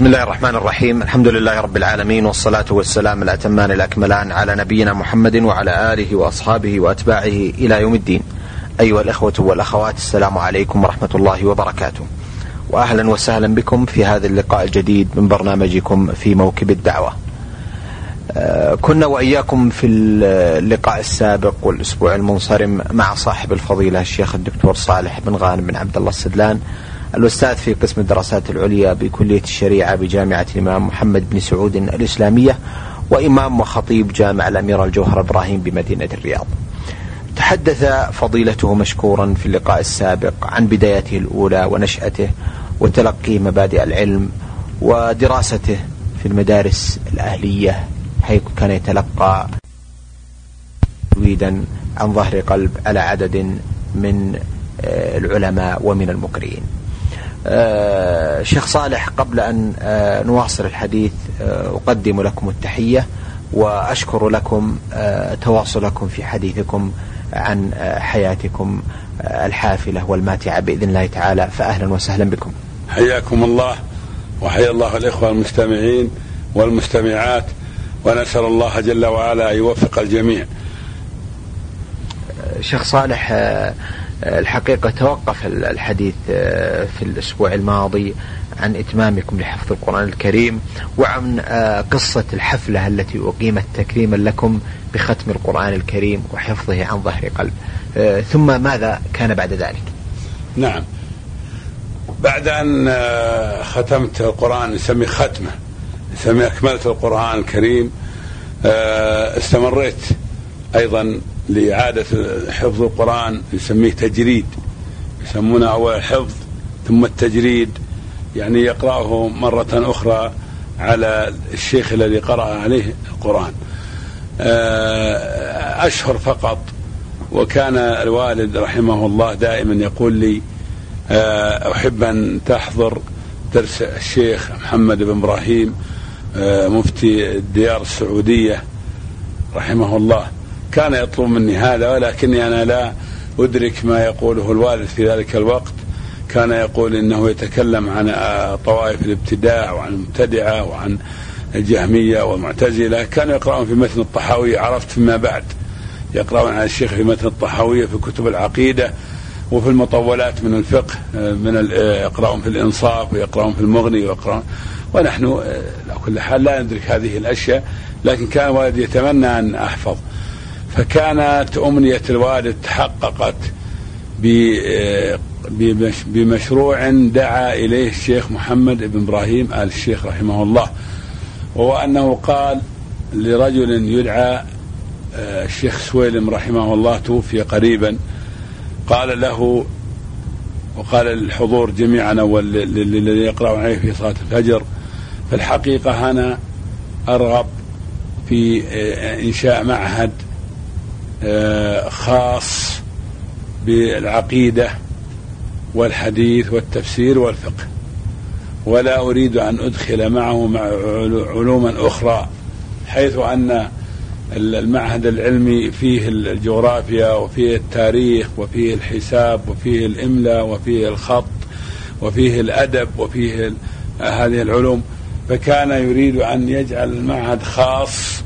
بسم الله الرحمن الرحيم. الحمد لله رب العالمين والصلاة والسلام الأتمان الأكملان على نبينا محمد وعلى آله وأصحابه وأتباعه إلى يوم الدين. أيها الإخوة والأخوات السلام عليكم ورحمة الله وبركاته. وأهلا وسهلا بكم في هذا اللقاء الجديد من برنامجكم في موكب الدعوة. آه، كنا وإياكم في اللقاء السابق والأسبوع المنصرم مع صاحب الفضيلة الشيخ الدكتور صالح بن غانم بن عبد الله السدلان. الأستاذ في قسم الدراسات العليا بكلية الشريعة بجامعة الإمام محمد بن سعود الإسلامية وإمام وخطيب جامع الأمير الجوهر إبراهيم بمدينة الرياض. تحدث فضيلته مشكورا في اللقاء السابق عن بدايته الأولى ونشأته وتلقي مبادئ العلم ودراسته في المدارس الأهلية حيث كان يتلقى تجويدا عن ظهر قلب على عدد من آه، العلماء ومن المقرئين. شيخ صالح قبل أن آه، نواصل الحديث آه، أقدم لكم التحية وأشكر لكم تواصلكم في حديثكم عن حياتكم الحافلة والماتعة بإذن الله تعالى فأهلا وسهلا بكم. حياكم الله وحيا الله الإخوة المستمعين والمستمعات ونسأل الله جل وعلا أن يوفق الجميع. شيخ صالح الحقيقة توقف الحديث آه، في الأسبوع الماضي عن إتمامكم لحفظ القرآن الكريم وعن آه، قصة الحفلة التي أقيمت تكريما لكم بختم القرآن الكريم وحفظه عن ظهر قلب. آه، ثم ماذا كان بعد ذلك؟ نعم. بعد أن ختمت القرآن نسميه ختمة نسميه أكملت القرآن الكريم استمريت أيضا لإعادة حفظ القرآن يسميه تجريد. يسمونه أول الحفظ ثم التجريد. يعني يقرأه مرة أخرى على الشيخ الذي قرأ عليه القرآن. آه، أشهر فقط. وكان الوالد رحمه الله دائما يقول لي آه، أحب أن تحضر درس الشيخ محمد بن إبراهيم آه، مفتي الديار السعودية رحمه الله. كان يطلب مني هذا ولكني أنا لا أدرك ما يقوله الوالد في ذلك الوقت. كان يقول إنه يتكلم عن طوائف الابتداع وعن المبتدعة وعن الجهمية والمعتزلة. كانوا يقرأون في متن الطحاوية عرفت فيما بعد. يقرأون عن الشيخ في متن الطحاوية في كتب العقيدة وفي المطولات من الفقه من يقرأون في الإنصاف ويقرأون في المغني ويقرأون. ونحن على كل حال لا ندرك هذه الأشياء لكن كان والدي يتمنى أن أحفظ. فكانت أمنية الوالد تحققت بمشروع دعا إليه الشيخ محمد بن إبراهيم آل الشيخ رحمه الله وهو أنه قال لرجل يدعى آه، الشيخ سويلم رحمه الله توفي قريبا قال له وقال الحضور جميعا والذي يقرأ عليه في صلاة الفجر في الحقيقة أنا أرغب في آه، إنشاء معهد خاص بالعقيدة والحديث والتفسير والفقه. ولا أريد أن أدخل معه مع علوما أخرى حيث أن المعهد العلمي فيه الجغرافيا وفيه التاريخ وفيه الحساب وفيه الإملاء وفيه الخط وفيه الأدب وفيه هذه العلوم. فكان يريد أن يجعل المعهد خاص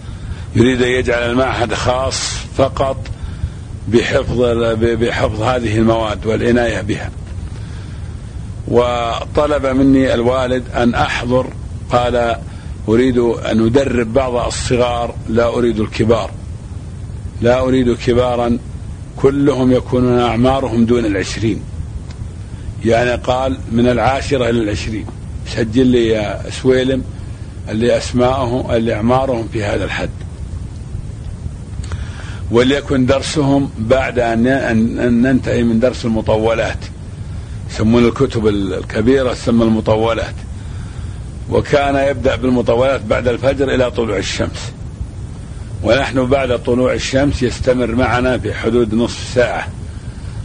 يريد أن يجعل المعهد خاص فقط بحفظ بحفظ هذه المواد والعناية بها. وطلب مني الوالد أن أحضر قال أريد أن أدرب بعض الصغار لا أريد الكبار. لا أريد كبارا كلهم يكونون أعمارهم دون العشرين. يعني قال من العاشرة إلى العشرين. سجل لي يا سويلم اللي أسماءهم اللي أعمارهم في هذا الحد. وليكن درسهم بعد أن ننتهي من درس المطولات. يسمون الكتب الكبيرة تسمى المطولات. وكان يبدأ بالمطولات بعد الفجر إلى طلوع الشمس. ونحن بعد طلوع الشمس يستمر معنا في حدود نصف ساعة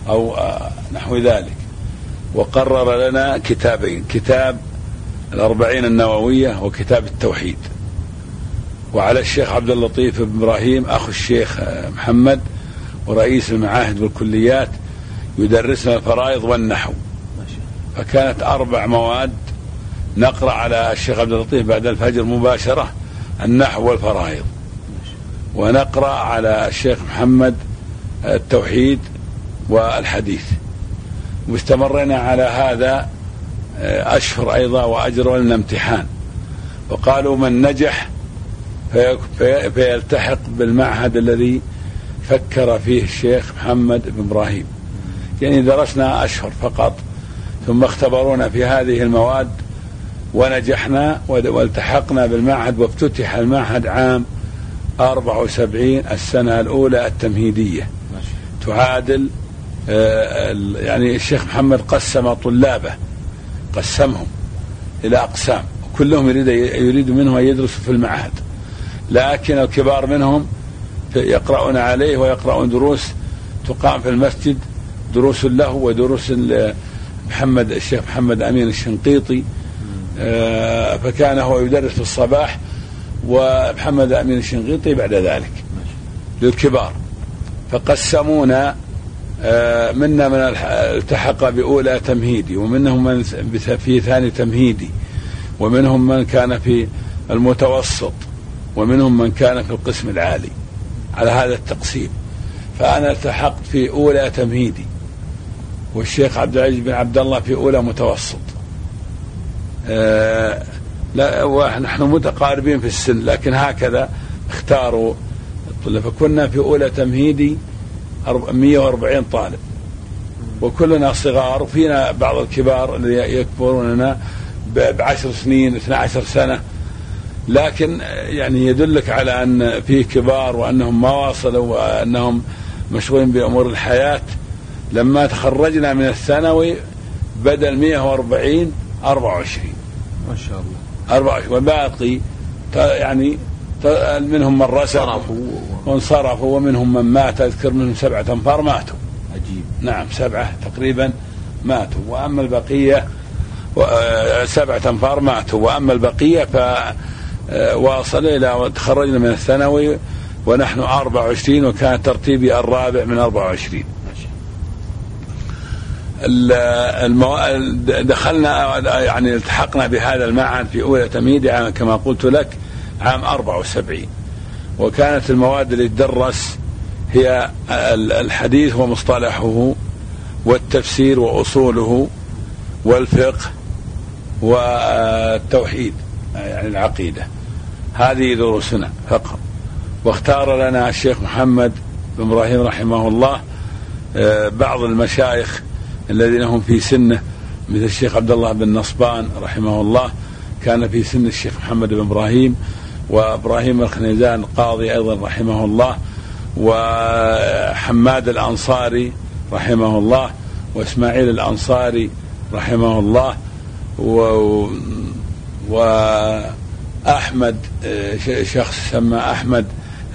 أو آه، نحو ذلك. وقرر لنا كتابين كتاب الأربعين النووية وكتاب التوحيد. وعلى الشيخ عبد اللطيف بن إبراهيم أخو الشيخ محمد ورئيس المعاهد والكليات يدرسنا الفرائض والنحو. فكانت أربع مواد نقرأ على الشيخ عبد اللطيف بعد الفجر مباشرة النحو والفرائض. ونقرأ على الشيخ محمد التوحيد والحديث. واستمرنا على هذا آه، أشهر أيضا وأجروا لنا امتحان. وقالوا من نجح فيلتحق بالمعهد الذي فكر فيه الشيخ محمد بن إبراهيم. يعني درسنا أشهر فقط ثم اختبرونا في هذه المواد ونجحنا والتحقنا بالمعهد وافتتح المعهد عام 74 السنة الأولى التمهيدية. تعادل آه، يعني الشيخ محمد قسم طلابه قسمهم إلى أقسام كلهم يريد يريد منهم أن يدرسوا في المعهد. لكن الكبار منهم يقرؤون عليه ويقرؤون دروس تقام في المسجد دروس له ودروس محمد الشيخ محمد أمين الشنقيطي. آه، فكان هو يدرس في الصباح ومحمد أمين الشنقيطي بعد ذلك للكبار. فقسمونا آه، منا من التحق بأولى تمهيدي ومنهم من في ثاني تمهيدي ومنهم من كان في المتوسط. ومنهم من كان في القسم العالي. على هذا التقسيم. فأنا التحقت في أولى تمهيدي. والشيخ عبد العزيز بن عبد الله في أولى متوسط. آه لا ونحن متقاربين في السن لكن هكذا اختاروا الطلاب. فكنا في أولى تمهيدي 140 طالب. وكلنا صغار وفينا بعض الكبار اللي يكبروننا بعشر سنين 12 سنة. لكن يعني يدلك على أن فيه كبار وأنهم ما واصلوا وأنهم مشغولين بأمور الحياة. لما تخرجنا من الثانوي بدل 140 24 ما شاء الله. 24 والباقي يعني منهم من رسب وانصرفوا ومنهم من مات. أذكر منهم سبعة أنفار ماتوا. عجيب. نعم سبعة تقريبا ماتوا. وأما البقية آه، سبعة أنفار ماتوا. وأما البقية فواصل إلى تخرجنا من الثانوي ونحن 24 وكان ترتيبي الرابع من 24 المو... دخلنا يعني التحقنا بهذا المعهد في أولى تمهيد كما قلت لك عام 74 وكانت المواد اللي تدرس هي الحديث ومصطلحه والتفسير وأصوله والفقه والتوحيد يعني العقيدة. هذه دروسنا فقط. واختار لنا الشيخ محمد بن إبراهيم رحمه الله آه، بعض المشايخ الذين هم في سنه مثل الشيخ عبد الله بن نصبان رحمه الله كان في سن الشيخ محمد بن إبراهيم وإبراهيم الخنيزان قاضي أيضا رحمه الله وحماد الأنصاري رحمه الله وإسماعيل الأنصاري رحمه الله و واحمد شخص سمى أحمد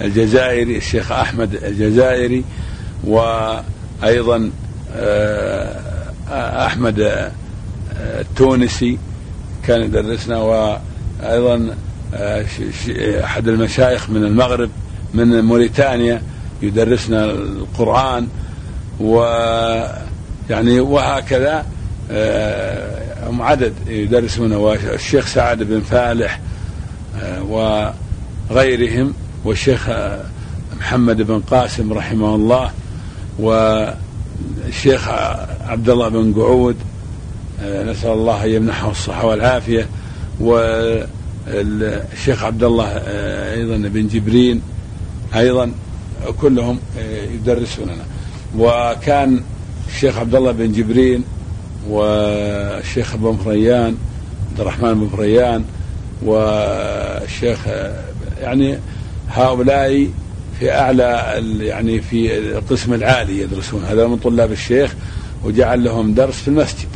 الجزائري الشيخ أحمد الجزائري وأيضا آه، أحمد التونسي كان يدرسنا وأيضا أحد المشايخ من المغرب من موريتانيا يدرسنا القرآن ويعني وهكذا آه، هم عدد يدرسون والشيخ سعد بن فالح آه، وغيرهم والشيخ محمد بن قاسم رحمه الله والشيخ عبد الله بن قعود آه، نسأل الله أن يمنحه الصحة والعافية والشيخ عبد الله آه، أيضا بن جبرين أيضا كلهم آه، يدرسوننا. وكان الشيخ عبد الله بن جبرين والشيخ بن فريان عبد الرحمن بن فريان والشيخ يعني هؤلاء في أعلى يعني في القسم العالي يدرسون. هذا من طلاب الشيخ وجعل لهم درس في المسجد.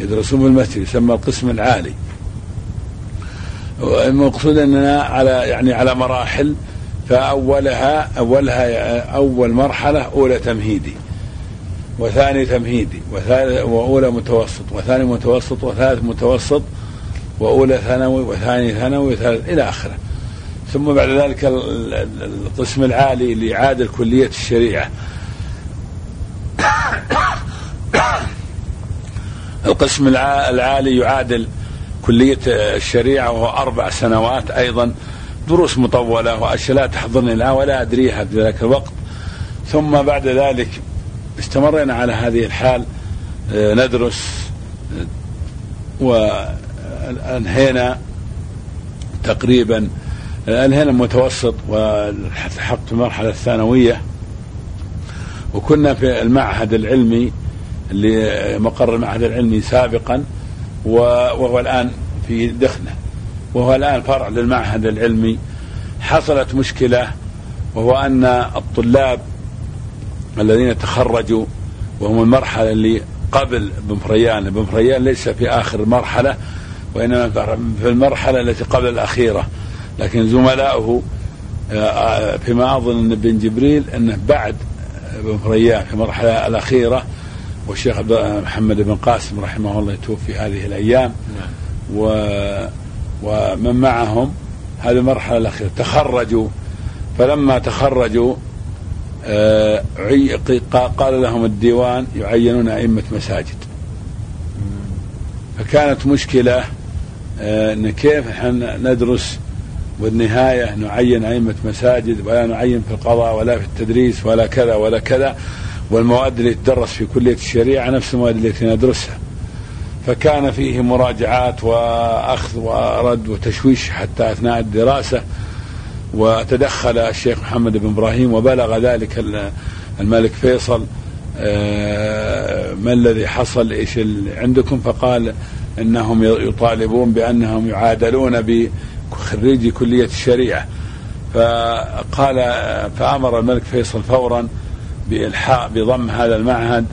يدرسون في المسجد يسمى القسم العالي. المقصود أننا على يعني على مراحل فأولها أولها أول مرحلة أولى تمهيدي وثاني تمهيدي وأولى متوسط وثاني متوسط وثالث متوسط وأولى ثانوي وثاني ثانوي وثالث إلى آخره. ثم بعد ذلك القسم العالي لإعادة كلية الشريعة. القسم العالي يعادل كلية الشريعة وهو أربع سنوات أيضا. دروس مطولة وأشياء لا تحضرني الآن ولا أدريها في ذلك الوقت. ثم بعد ذلك استمرينا على هذه الحال آه، ندرس وأنهينا تقريبا أنهينا المتوسط والحقت المرحلة الثانوية. وكنا في المعهد العلمي اللي مقر المعهد العلمي سابقا وهو الآن في دخنة. وهو الآن فرع للمعهد العلمي. حصلت مشكلة وهو أن الطلاب الذين تخرجوا وهم المرحلة اللي قبل بن فريان بن فريان ليس في آخر المرحلة وإنما في المرحلة التي قبل الأخيرة. لكن زملائه آه، فيما أظن أن بن جبريل أنه بعد بن فريان في المرحلة الأخيرة والشيخ محمد بن قاسم رحمه الله يتوفي هذه الأيام. نعم. و ومن معهم هذه المرحلة الأخيرة تخرجوا. فلما تخرجوا آه قال لهم الديوان يعينون أئمة مساجد. فكانت مشكلة آه إن كيف إحنا ندرس والنهاية نعين أئمة مساجد ولا نعين في القضاء ولا في التدريس ولا كذا ولا كذا والمواد اللي تدرس في كلية الشريعة نفس المواد التي ندرسها. فكان فيه مراجعات وأخذ ورد وتشويش حتى أثناء الدراسة وتدخل الشيخ محمد بن إبراهيم وبلغ ذلك الملك فيصل. آه، ما الذي حصل؟ إيش عندكم؟ فقال إنهم يطالبون بأنهم يعادلون بخريجي كلية الشريعة. فقال فأمر الملك فيصل فورا بالحاء بضم هذا المعهد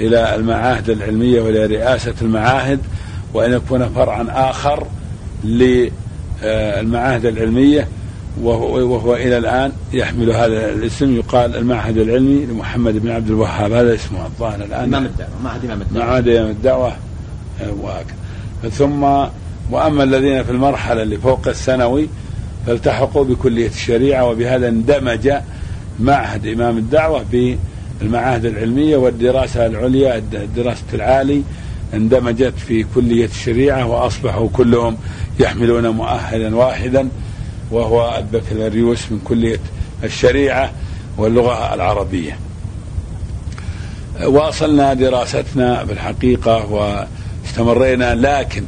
إلى المعاهد العلمية وإلى رئاسة المعاهد وأن يكون فرعا آخر للمعاهد العلمية وهو, وهو إلى الآن يحمل هذا الاسم. يقال المعهد العلمي لمحمد بن عبد الوهاب. هذا اسمه الظاهر الآن. معهد إمام الدعوة. معهد إمام الدعوة. ثم وأما الذين في المرحلة اللي فوق الثانوي فالتحقوا بكلية الشريعة وبهذا اندمج معهد إمام الدعوة المعاهد العلمية والدراسة العليا الدراسة العالي اندمجت في كلية الشريعة وأصبحوا كلهم يحملون مؤهلا واحدا وهو البكالوريوس من كلية الشريعة واللغة العربية. واصلنا دراستنا بالحقيقة واستمرينا لكن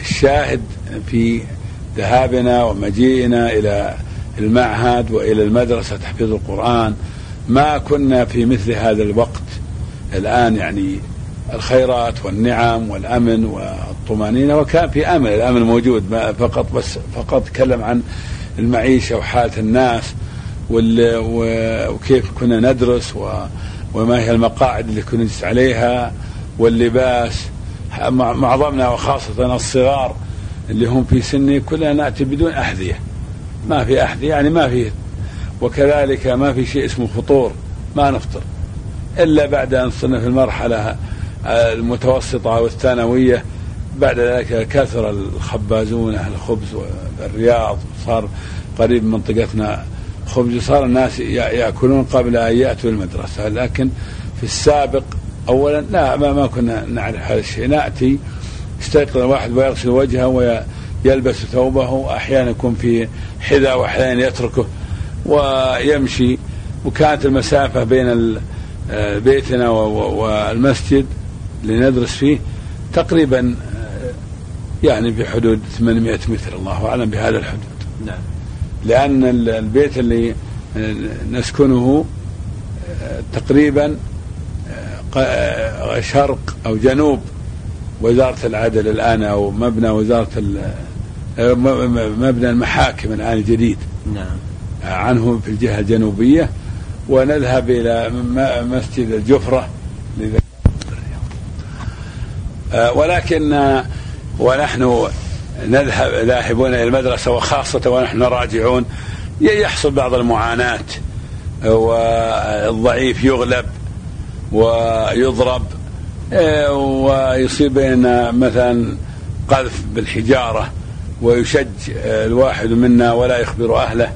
الشاهد في ذهابنا ومجيئنا إلى المعهد وإلى المدرسة تحفيظ القرآن ما كنا في مثل هذا الوقت. الآن يعني الخيرات والنعم والأمن والطمأنينة وكان في أمن الأمن موجود ما فقط بس فقط تكلم عن المعيشة وحالة الناس وكيف كنا ندرس وما هي المقاعد اللي كنا نجلس عليها واللباس معظمنا وخاصة الصغار اللي هم في سني كلنا نأتي بدون أحذية. ما في أحذية يعني ما في وكذلك ما في شيء اسمه فطور ما نفطر. إلا بعد أن صرنا في المرحلة المتوسطة والثانوية بعد ذلك كثر الخبازون أهل الخبز والرياض صار قريب من منطقتنا خبز صار الناس يأكلون قبل أن يأتوا المدرسة. لكن في السابق أولا لا ما, ما كنا نعرف هذا الشيء. نأتي يستيقظ الواحد ويغسل وجهه ويلبس ثوبه أحيانا يكون في حذاء وأحيانا يتركه ويمشي. وكانت المسافة بين آه، بيتنا والمسجد اللي ندرس فيه تقريبا آه، يعني في حدود 800 متر. الله أعلم بهذا الحدود. نعم. لأن البيت اللي آه، نسكنه تقريبا شرق أو جنوب. وزارة العدل الآن أو مبنى وزارة مبنى المحاكم الآن الجديد نعم. عنه في الجهة الجنوبية. ونذهب إلى مسجد الجفرة. آه، ولكن ونحن نذهب ذاهبون إلى المدرسة وخاصة ونحن راجعون. يحصل بعض المعاناة والضعيف يغلب. ويضرب آه، ويصيب مثلا قذف بالحجارة ويشج الواحد منا ولا يخبر أهله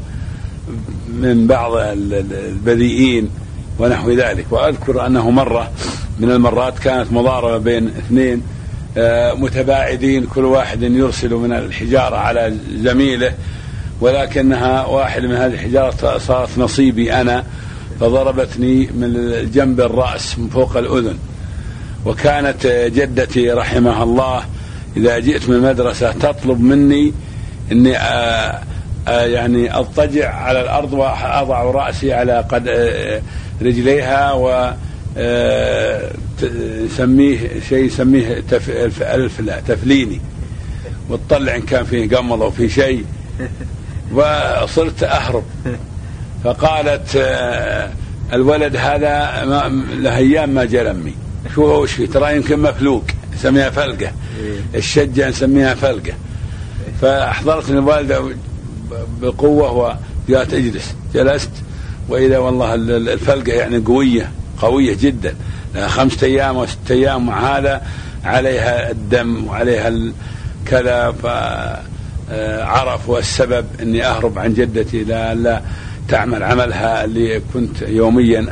من بعض البذيئين ونحو ذلك. وأذكر أنه مرة من المرات كانت مضاربة بين اثنين آه، متباعدين كل واحد يرسل من الحجارة على زميله ولكنها واحد من هذه الحجارة صارت نصيبي أنا. فضربتني من جنب الرأس من فوق الأذن. وكانت جدتي رحمها الله إذا جئت من المدرسة تطلب مني أني يعني أضطجع على الأرض وأضع رأسي على قد رجليها و يسميه شيء يسميه تفليني. وتطلع إن كان فيه قمض أو في شيء. وصرت أهرب. فقالت آه، الولد هذا له أيام ما جاء لمي شو هو وش ترى يمكن مفلوق نسميها فلقة. إيه. الشجة نسميها فلقة. فاحضرتني الوالده بقوة وجاءت أجلس. جلست وإذا والله الفلقة يعني قوية قوية جدا. خمسة أيام أو ستة أيام مع هذا عليها الدم وعليها كذا فعرفوا السبب أني أهرب عن جدتي. لا, لا تعمل عملها اللي كنت يوميا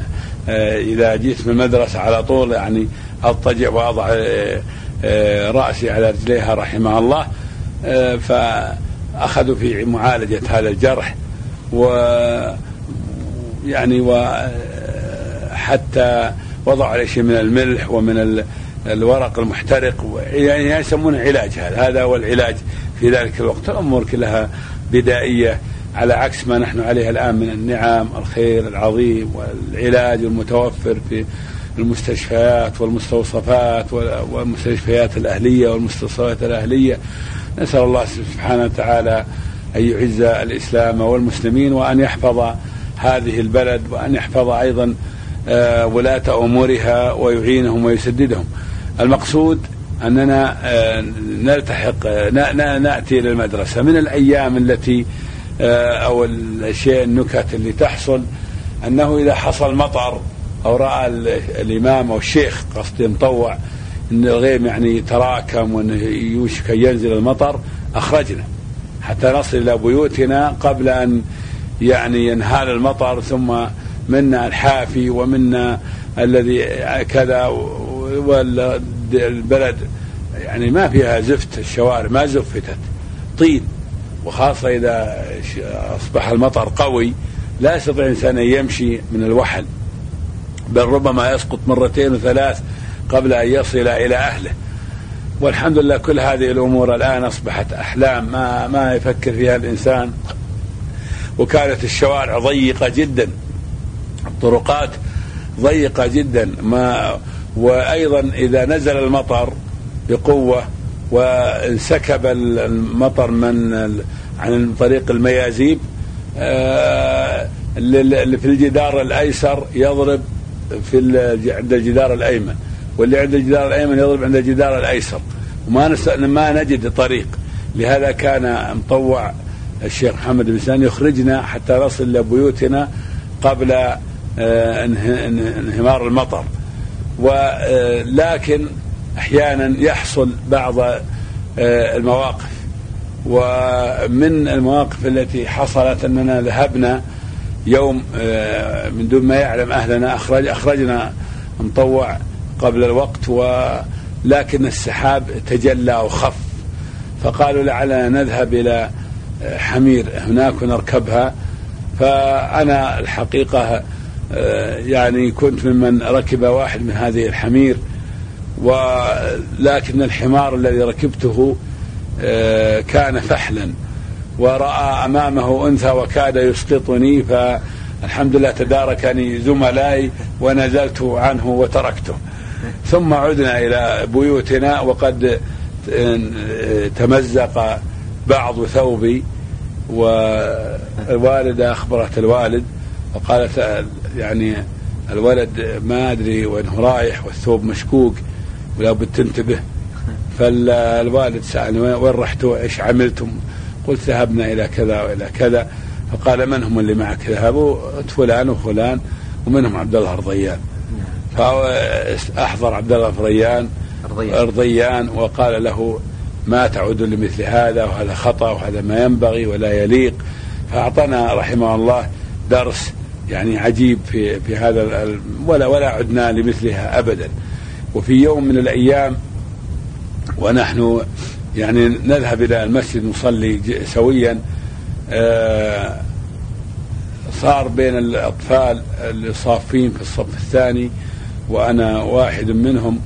آه، إذا جيت من المدرسة على طول يعني أضطجع وأضع آه، آه، رأسي على رجليها رحمها الله فأخذوا في معالجة هذا الجرح و يعني وحتى وضعوا عليه شيء من الملح ومن الورق المحترق يعني يسمونه علاج هذا هذا هو العلاج في ذلك الوقت. الأمور كلها بدائية. على عكس ما نحن عليه الآن من النعم الخير العظيم والعلاج المتوفر في المستشفيات والمستوصفات والمستشفيات الأهلية والمستوصفات الأهلية. نسأل الله سبحانه وتعالى أن يعز الإسلام والمسلمين وأن يحفظ هذه البلد وأن يحفظ أيضا آه، ولاة أمورها ويعينهم ويسددهم. المقصود أننا آه، نلتحق آه، نأتي إلى المدرسة من الأيام التي أو الشيء النكت اللي تحصل أنه إذا حصل مطر أو رأى الإمام أو الشيخ قصدي مطوع أن الغيم يعني يتراكم وأنه يوشك أن ينزل المطر أخرجنا. حتى نصل إلى بيوتنا قبل أن يعني ينهال المطر ثم منا الحافي ومنا الذي كذا والبلد يعني ما فيها زفت الشوارع ما زفتت طين. وخاصة إذا أصبح المطر قوي لا يستطيع الإنسان أن يمشي من الوحل بل ربما يسقط مرتين وثلاث قبل أن يصل إلى أهله. والحمد لله كل هذه الأمور الآن أصبحت أحلام ما ما يفكر فيها الإنسان. وكانت الشوارع ضيقة جدا الطرقات ضيقة جدا ما وأيضا إذا نزل المطر بقوة وانسكب المطر من عن طريق الميازيب آه، اللي في الجدار الأيسر يضرب في عند الجدار الأيمن واللي عند الجدار الأيمن يضرب عند الجدار الأيسر. وما ما نجد طريق. لهذا كان مطوع الشيخ محمد بن سان يخرجنا حتى نصل إلى بيوتنا قبل آه، انهمار المطر. ولكن أحيانا يحصل بعض آه، المواقف. ومن المواقف التي حصلت أننا ذهبنا يوم آه، من دون ما يعلم أهلنا اخرج أخرجنا مطوع قبل الوقت ولكن السحاب تجلى وخف. فقالوا لعلنا نذهب إلى حمير هناك ونركبها. فأنا الحقيقة آه، يعني كنت ممن ركب واحد من هذه الحمير. ولكن الحمار الذي ركبته آه، كان فحلا ورأى أمامه أنثى وكاد يسقطني فالحمد لله تداركني زملائي ونزلت عنه وتركته. ثم عدنا إلى بيوتنا وقد آه، تمزق بعض ثوبي والوالدة أخبرت الوالد وقالت يعني الولد ما أدري وينه رايح والثوب مشكوك. ولا بد تنتبه. فالوالد سالني وين رحتوا؟ إيش عملتم؟ قلت ذهبنا إلى كذا وإلى كذا. فقال من هم اللي معك؟ ذهبوا؟ فلان وفلان ومنهم عبد الله رضيان فأحضر عبد الله فريان رضيان وقال له ما تعود لمثل هذا وهذا خطأ وهذا ما ينبغي ولا يليق. فأعطانا رحمه الله درس يعني عجيب في في هذا ولا ولا عدنا لمثلها ابدا. وفي يوم من الأيام ونحن يعني نذهب إلى المسجد نصلي سويا آه، صار بين الأطفال اللي صافين في الصف الثاني وأنا واحد منهم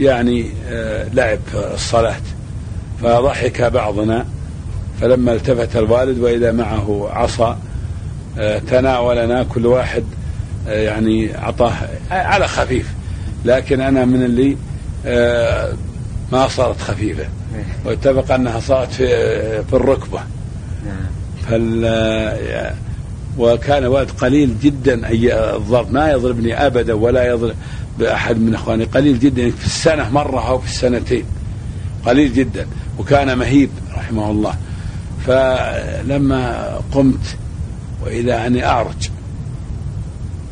يعني آه، لعب في الصلاة. فضحك بعضنا فلما التفت الوالد وإذا معه عصا آه، تناولنا كل واحد يعني أعطاه على خفيف. لكن أنا من اللي ما صارت خفيفة. واتفق أنها صارت في, في الركبة. فال وكان والد قليل جدا أي الضرب. ما يضربني أبدا ولا يضرب بأحد من إخواني. قليل جدا في السنة مرة أو في السنتين. قليل جدا. وكان مهيب رحمه الله. فلما قمت وإذا أني أعرج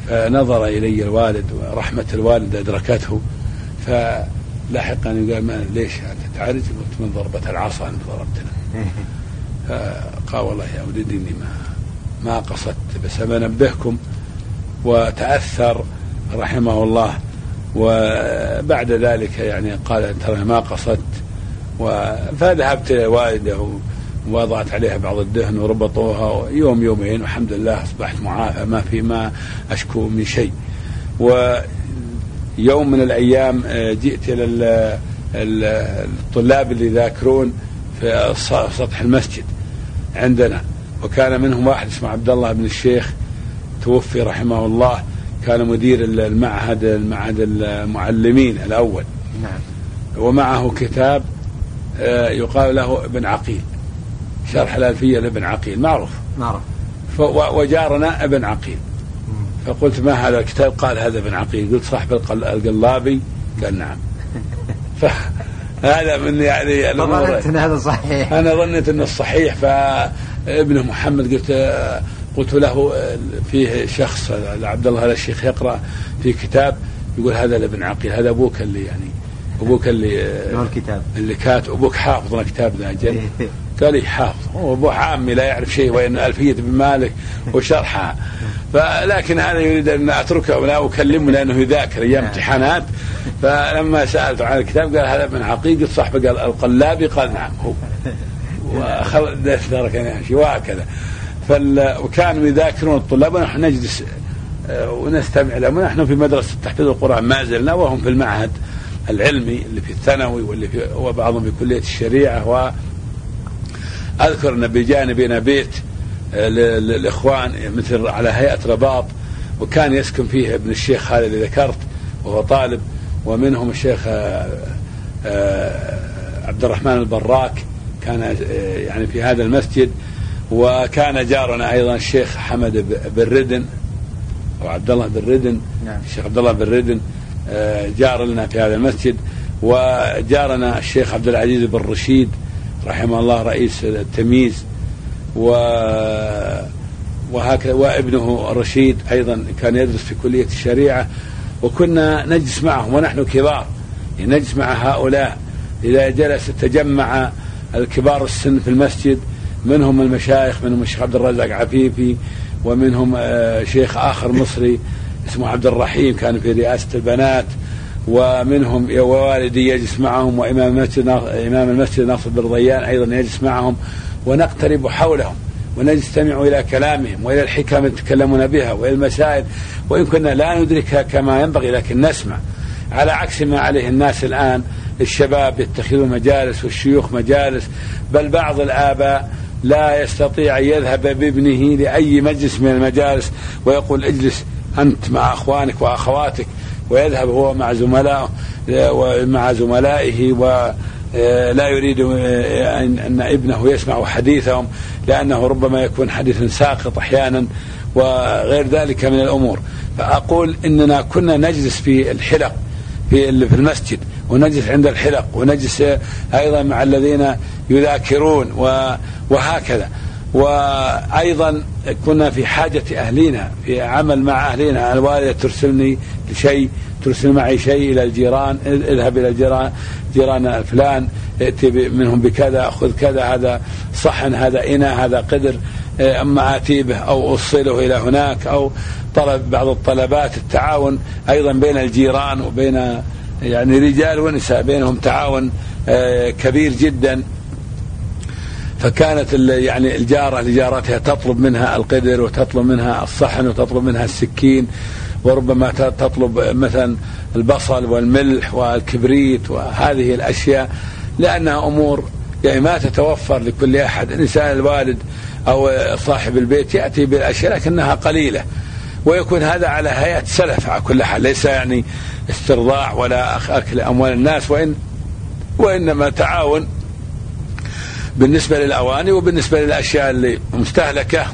فنظر إلي الوالد ورحمة الوالد أدركته فلاحقا قال ما ليش تعرج؟ قلت من ضربة العصا أنت ضربتنا. فقال والله يا ولدي إني ما ما قصدت بس بنبهكم وتأثر رحمه الله وبعد ذلك يعني قال ترى ما قصدت فذهبت والده ووضعت عليها بعض الدهن وربطوها يوم يومين والحمد لله أصبحت معافى ما في ما أشكو من شيء. ويوم من الأيام آه، جئت إلى الطلاب اللي يذاكرون في سطح المسجد عندنا. وكان منهم واحد اسمه عبد الله بن الشيخ توفي رحمه الله كان مدير المعهد المعهد المعلمين الأول. نعم. ومعه كتاب آه، يقال له ابن عقيل. شرح الألفية لابن عقيل معروف. معروف. وجارنا ابن عقيل. فقلت ما هذا الكتاب؟ قال هذا ابن عقيل. قلت صاحب القلابي؟ قال نعم. هذا من يعني ظننت إن هذا صحيح. أنا ظنيت إنه صحيح. فابنه محمد قلت قلت له فيه شخص عبد الله الشيخ يقرأ في كتاب يقول هذا لابن عقيل هذا أبوك اللي يعني أبوك اللي الكتاب؟ اللي كاتب أبوك حافظ كتاب ذا أجل قال لي حافظ. هو أبو عامي لا يعرف شيء وإن ألفية بن مالك وشرحها. فلكن هذا يريد أن أتركه ولا أكلمه لأنه يذاكر أيام نعم. امتحانات. فلما سالته عن الكتاب قال هذا من عقيده صاحبه قال القلابي قال نعم. هو وخل شيء وهكذا. فال... وكانوا يذاكرون الطلاب ونحن نجلس آه، ونستمع لهم. ونحن في مدرسة تحفيظ القرآن ما زلنا وهم في المعهد العلمي اللي في الثانوي واللي في وبعضهم في كلية الشريعة و أذكر أن بجانبنا بيت آه، للاخوان مثل على هيئة رباط وكان يسكن فيه ابن الشيخ خالد اللي ذكرت وهو طالب ومنهم الشيخ آه، آه، عبد الرحمن البراك كان يعني في هذا المسجد وكان جارنا أيضا الشيخ حمد بن ردن أو عبد الله بن ردن نعم. الشيخ عبد الله بن ردن جار لنا في هذا المسجد وجارنا الشيخ عبد العزيز بن رشيد رحمه الله رئيس التمييز و وهكذا وابنه رشيد أيضا كان يدرس في كلية الشريعة وكنا نجلس معهم ونحن كبار نجلس مع هؤلاء إذا جلس تجمع الكبار السن في المسجد منهم المشايخ منهم الشيخ عبد الرزاق عفيفي ومنهم آه، شيخ آخر مصري اسمه عبد الرحيم كان في رئاسة البنات ومنهم ووالدي يجلس معهم وإمام المسجد إمام المسجد ناصر بن رضيان أيضا يجلس معهم ونقترب حولهم ونستمع إلى كلامهم وإلى الحكم يتكلمون بها وإلى المسائل وإن كنا لا ندركها كما ينبغي لكن نسمع. على عكس ما عليه الناس الآن الشباب يتخذون مجالس والشيوخ مجالس بل بعض الآباء لا يستطيع أن يذهب بابنه لأي مجلس من المجالس ويقول اجلس أنت مع أخوانك وأخواتك. ويذهب هو مع زملائه مع زملائه ولا يريد أن ابنه يسمع حديثهم لأنه ربما يكون حديث ساقط أحيانا وغير ذلك من الأمور. فأقول إننا كنا نجلس في الحلق في المسجد ونجلس عند الحلق ونجلس أيضا مع الذين يذاكرون وهكذا. وأيضا كنا في حاجة أهلنا في عمل مع أهلنا الوالدة ترسلني لشيء ترسل معي شيء إلى الجيران اذهب إلى الجيران جيران فلان ائتي منهم بكذا خذ كذا هذا صحن هذا إناء هذا قدر أما آتي به أو أوصله إلى هناك أو طلب بعض الطلبات التعاون أيضا بين الجيران وبين يعني رجال ونساء بينهم تعاون آه، كبير جدا. فكانت يعني الجارة لجارتها تطلب منها القدر وتطلب منها الصحن وتطلب منها السكين. وربما تطلب مثلا البصل والملح والكبريت وهذه الأشياء لأنها أمور يعني ما تتوفر لكل أحد. الإنسان الوالد أو صاحب البيت يأتي بالأشياء لكنها قليلة ويكون هذا على هيئة سلف على كل حال. ليس يعني استرضاع ولا أكل أموال الناس وإن وإنما تعاون بالنسبة للأواني وبالنسبة للأشياء اللي مستهلكة.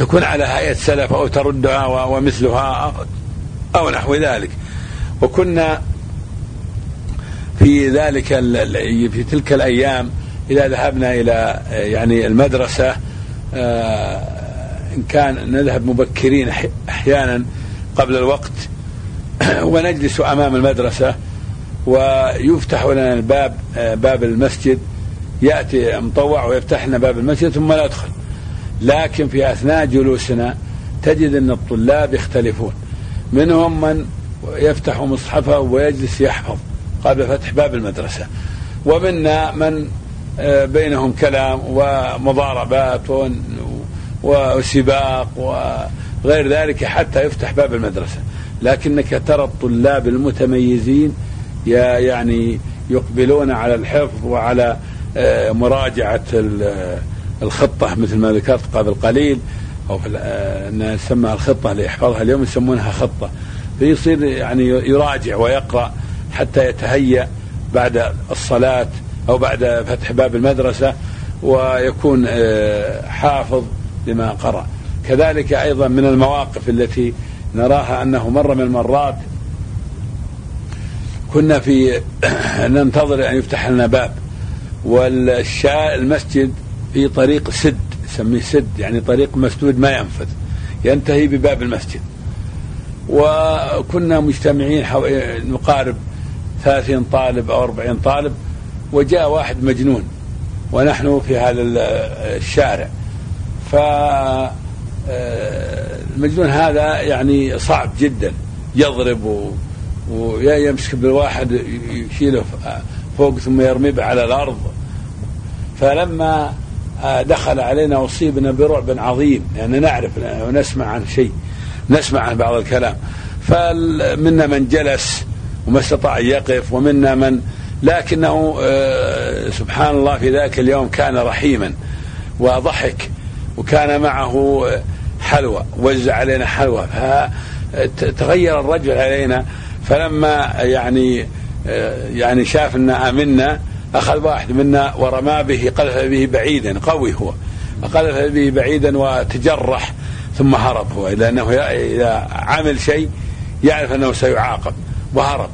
تكون على هيئة سلف أو تردها ومثلها أو نحو ذلك. وكنا في ذلك في تلك الأيام إذا ذهبنا إلى يعني المدرسة آه، إن كان نذهب مبكرين أحيانا قبل الوقت ونجلس أمام المدرسة ويفتح لنا الباب آه، باب المسجد يأتي مطوع ويفتح لنا باب المسجد ثم ندخل لكن في أثناء جلوسنا تجد أن الطلاب يختلفون. منهم من يفتح مصحفه ويجلس يحفظ قبل فتح باب المدرسة. ومنا من آه، بينهم كلام ومضاربات وسباق وغير ذلك حتى يفتح باب المدرسة. لكنك ترى الطلاب المتميزين يعني يقبلون على الحفظ وعلى آه، مراجعة الخطة مثل ما ذكرت قبل قليل أو أنها تسمى الخطة اللي يحفظها اليوم يسمونها خطة. فيصير يعني يراجع ويقرأ حتى يتهيأ بعد الصلاة أو بعد فتح باب المدرسة ويكون آه، حافظ لما قرأ. كذلك أيضا من المواقف التي نراها أنه مرة من المرات كنا في ننتظر أن يفتح لنا باب والشاء المسجد في طريق سد يسميه سد يعني طريق مسدود ما ينفذ ينتهي بباب المسجد. وكنا مجتمعين نقارب ثلاثين طالب أو أربعين طالب وجاء واحد مجنون ونحن في هذا الشارع. ف آه، المجنون هذا يعني صعب جدا يضرب ويمسك بالواحد يشيله فوق ثم يرميه على الأرض. فلما دخل علينا أصيبنا برعب عظيم يعني نعرف ونسمع عن شيء نسمع عن بعض الكلام. فمنا من جلس وما استطاع أن يقف ومنا من لكنه آه، سبحان الله في ذاك اليوم كان رحيما وضحك وكان معه حلوى وزع علينا حلوى. فتغير الرجل علينا فلما يعني آه، يعني شاف إن آمنا أخذ واحد منا ورمى به قذف به بعيدا قوي هو. قذف به بعيدا وتجرح ثم هرب هو. لأنه إذا عمل شيء يعرف أنه سيعاقب وهرب.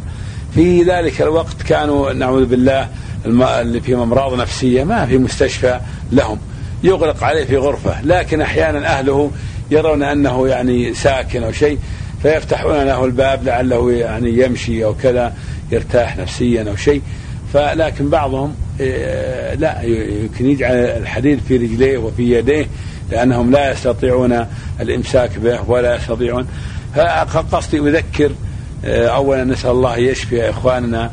في ذلك الوقت كانوا نعوذ بالله اللي فيهم أمراض نفسية ما في مستشفى لهم. يغلق عليه في غرفة لكن أحيانا أهله يرون أنه يعني ساكن أو شيء فيفتحون له الباب لعله يعني يمشي أو كذا يرتاح نفسيا أو شيء. فلكن بعضهم آه، لا يمكن يجعل الحديد في رجليه وفي يديه لأنهم لا يستطيعون الإمساك به ولا يستطيعون. فقصدي أذكر آه، اولا نسأل الله يشفي إخواننا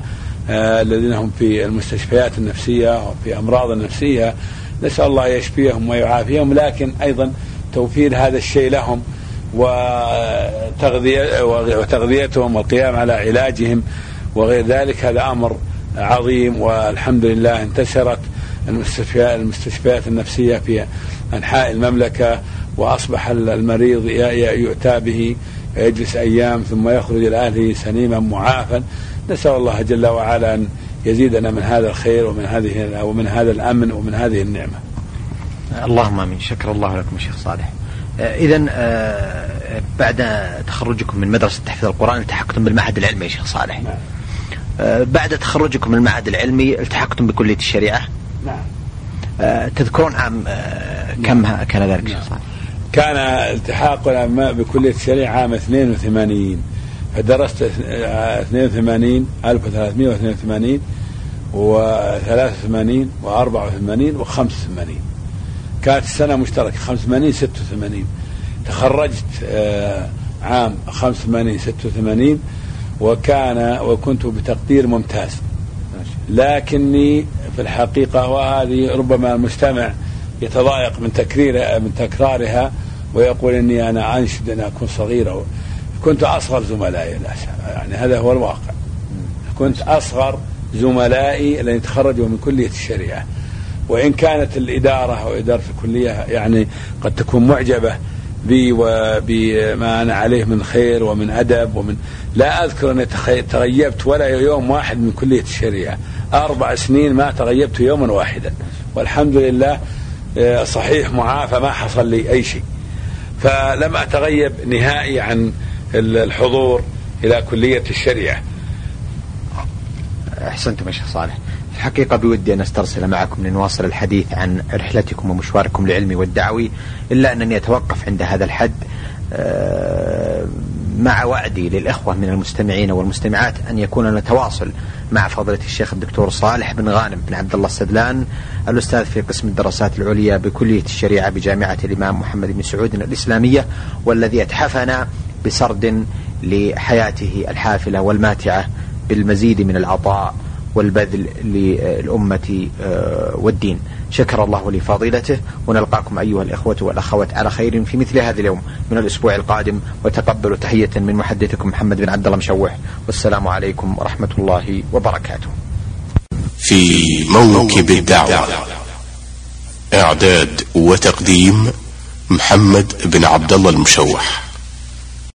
آه، الذين هم في المستشفيات النفسية وفي أمراض النفسية. نسأل الله يشفيهم ويعافيهم لكن أيضا توفير هذا الشيء لهم وتغذيتهم والقيام على علاجهم وغير ذلك. هذا أمر عظيم والحمد لله انتشرت المستشفيات المستشفيات النفسية في أنحاء المملكة وأصبح المريض يؤتى به يجلس أيام ثم يخرج إلى أهله سليما معافا نسأل الله جل وعلا أن يزيدنا من هذا الخير ومن هذه ومن هذا الأمن ومن هذه النعمة. اللهم آمين شكر الله لكم شيخ صالح. آه، اذا آه، بعد تخرجكم من مدرسة تحفيظ القرآن التحقتم بالمعهد العلمي يا شيخ صالح. نعم. آه، بعد تخرجكم من المعهد العلمي التحقتم بكلية الشريعة. نعم. تذكرون عام كم كان ذلك؟ صالح؟ كان التحاقنا بكلية الشريعة عام 82 فدرست 82 1382 و83 و84 و85 كانت السنة مشتركة 85 86 تخرجت آه، عام 85 86 وكان وكنت بتقدير ممتاز. لكني في الحقيقة وهذه ربما المستمع يتضايق من تكرير من تكرارها ويقول إني أنا انشد أن أكون صغيرا كنت أصغر زملائي يعني هذا هو الواقع. كنت أصغر زملائي الذين تخرجوا من كلية الشريعة. وإن كانت الإدارة أو إدارة الكلية يعني قد تكون معجبة بي وبما أنا عليه من خير ومن أدب ومن لا أذكر أني تغيبت ولا يوم واحد من كلية الشريعة. أربع سنين ما تغيبت يوما واحدا. والحمد لله آه، صحيح معافى ما حصل لي أي شيء. فلم أتغيب نهائي عن الحضور إلى كلية الشريعة. أحسنتم يا شيخ صالح. الحقيقة بودي أن أسترسل معكم لنواصل الحديث عن رحلتكم ومشواركم العلمي والدعوي إلا أنني أتوقف عند هذا الحد آه، مع وعدي للإخوة من المستمعين والمستمعات أن يكون لنا تواصل مع فضيلة الشيخ الدكتور صالح بن غانم بن عبد الله السدلان الأستاذ في قسم الدراسات العليا بكلية الشريعة بجامعة الإمام محمد بن سعود الإسلامية والذي أتحفنا بسرد لحياته الحافلة والماتعة بالمزيد من العطاء. والبذل للأمة آه، والدين. شكر الله لفضيلته. ونلقاكم أيها الإخوة والأخوات على خير في مثل هذا اليوم من الأسبوع القادم. وتقبلوا تحية من محدثكم محمد بن عبد الله مشوح والسلام عليكم ورحمة الله وبركاته. في موكب الدعوة إعداد وتقديم محمد بن عبد الله المشوح